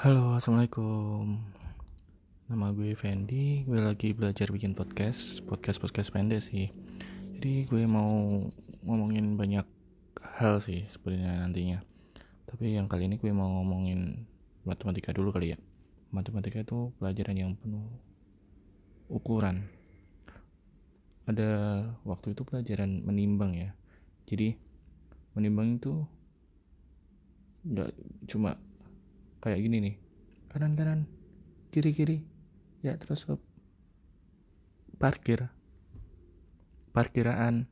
Halo, assalamualaikum. Nama gue Fendi. Gue lagi belajar bikin podcast, podcast podcast pendek sih. Jadi gue mau ngomongin banyak hal sih sebenarnya nantinya. Tapi yang kali ini gue mau ngomongin matematika dulu kali ya. Matematika itu pelajaran yang penuh ukuran. Ada waktu itu pelajaran menimbang ya. Jadi menimbang itu nggak cuma kayak gini nih. Kanan kanan kiri kiri ya terus parkir. Parkiraan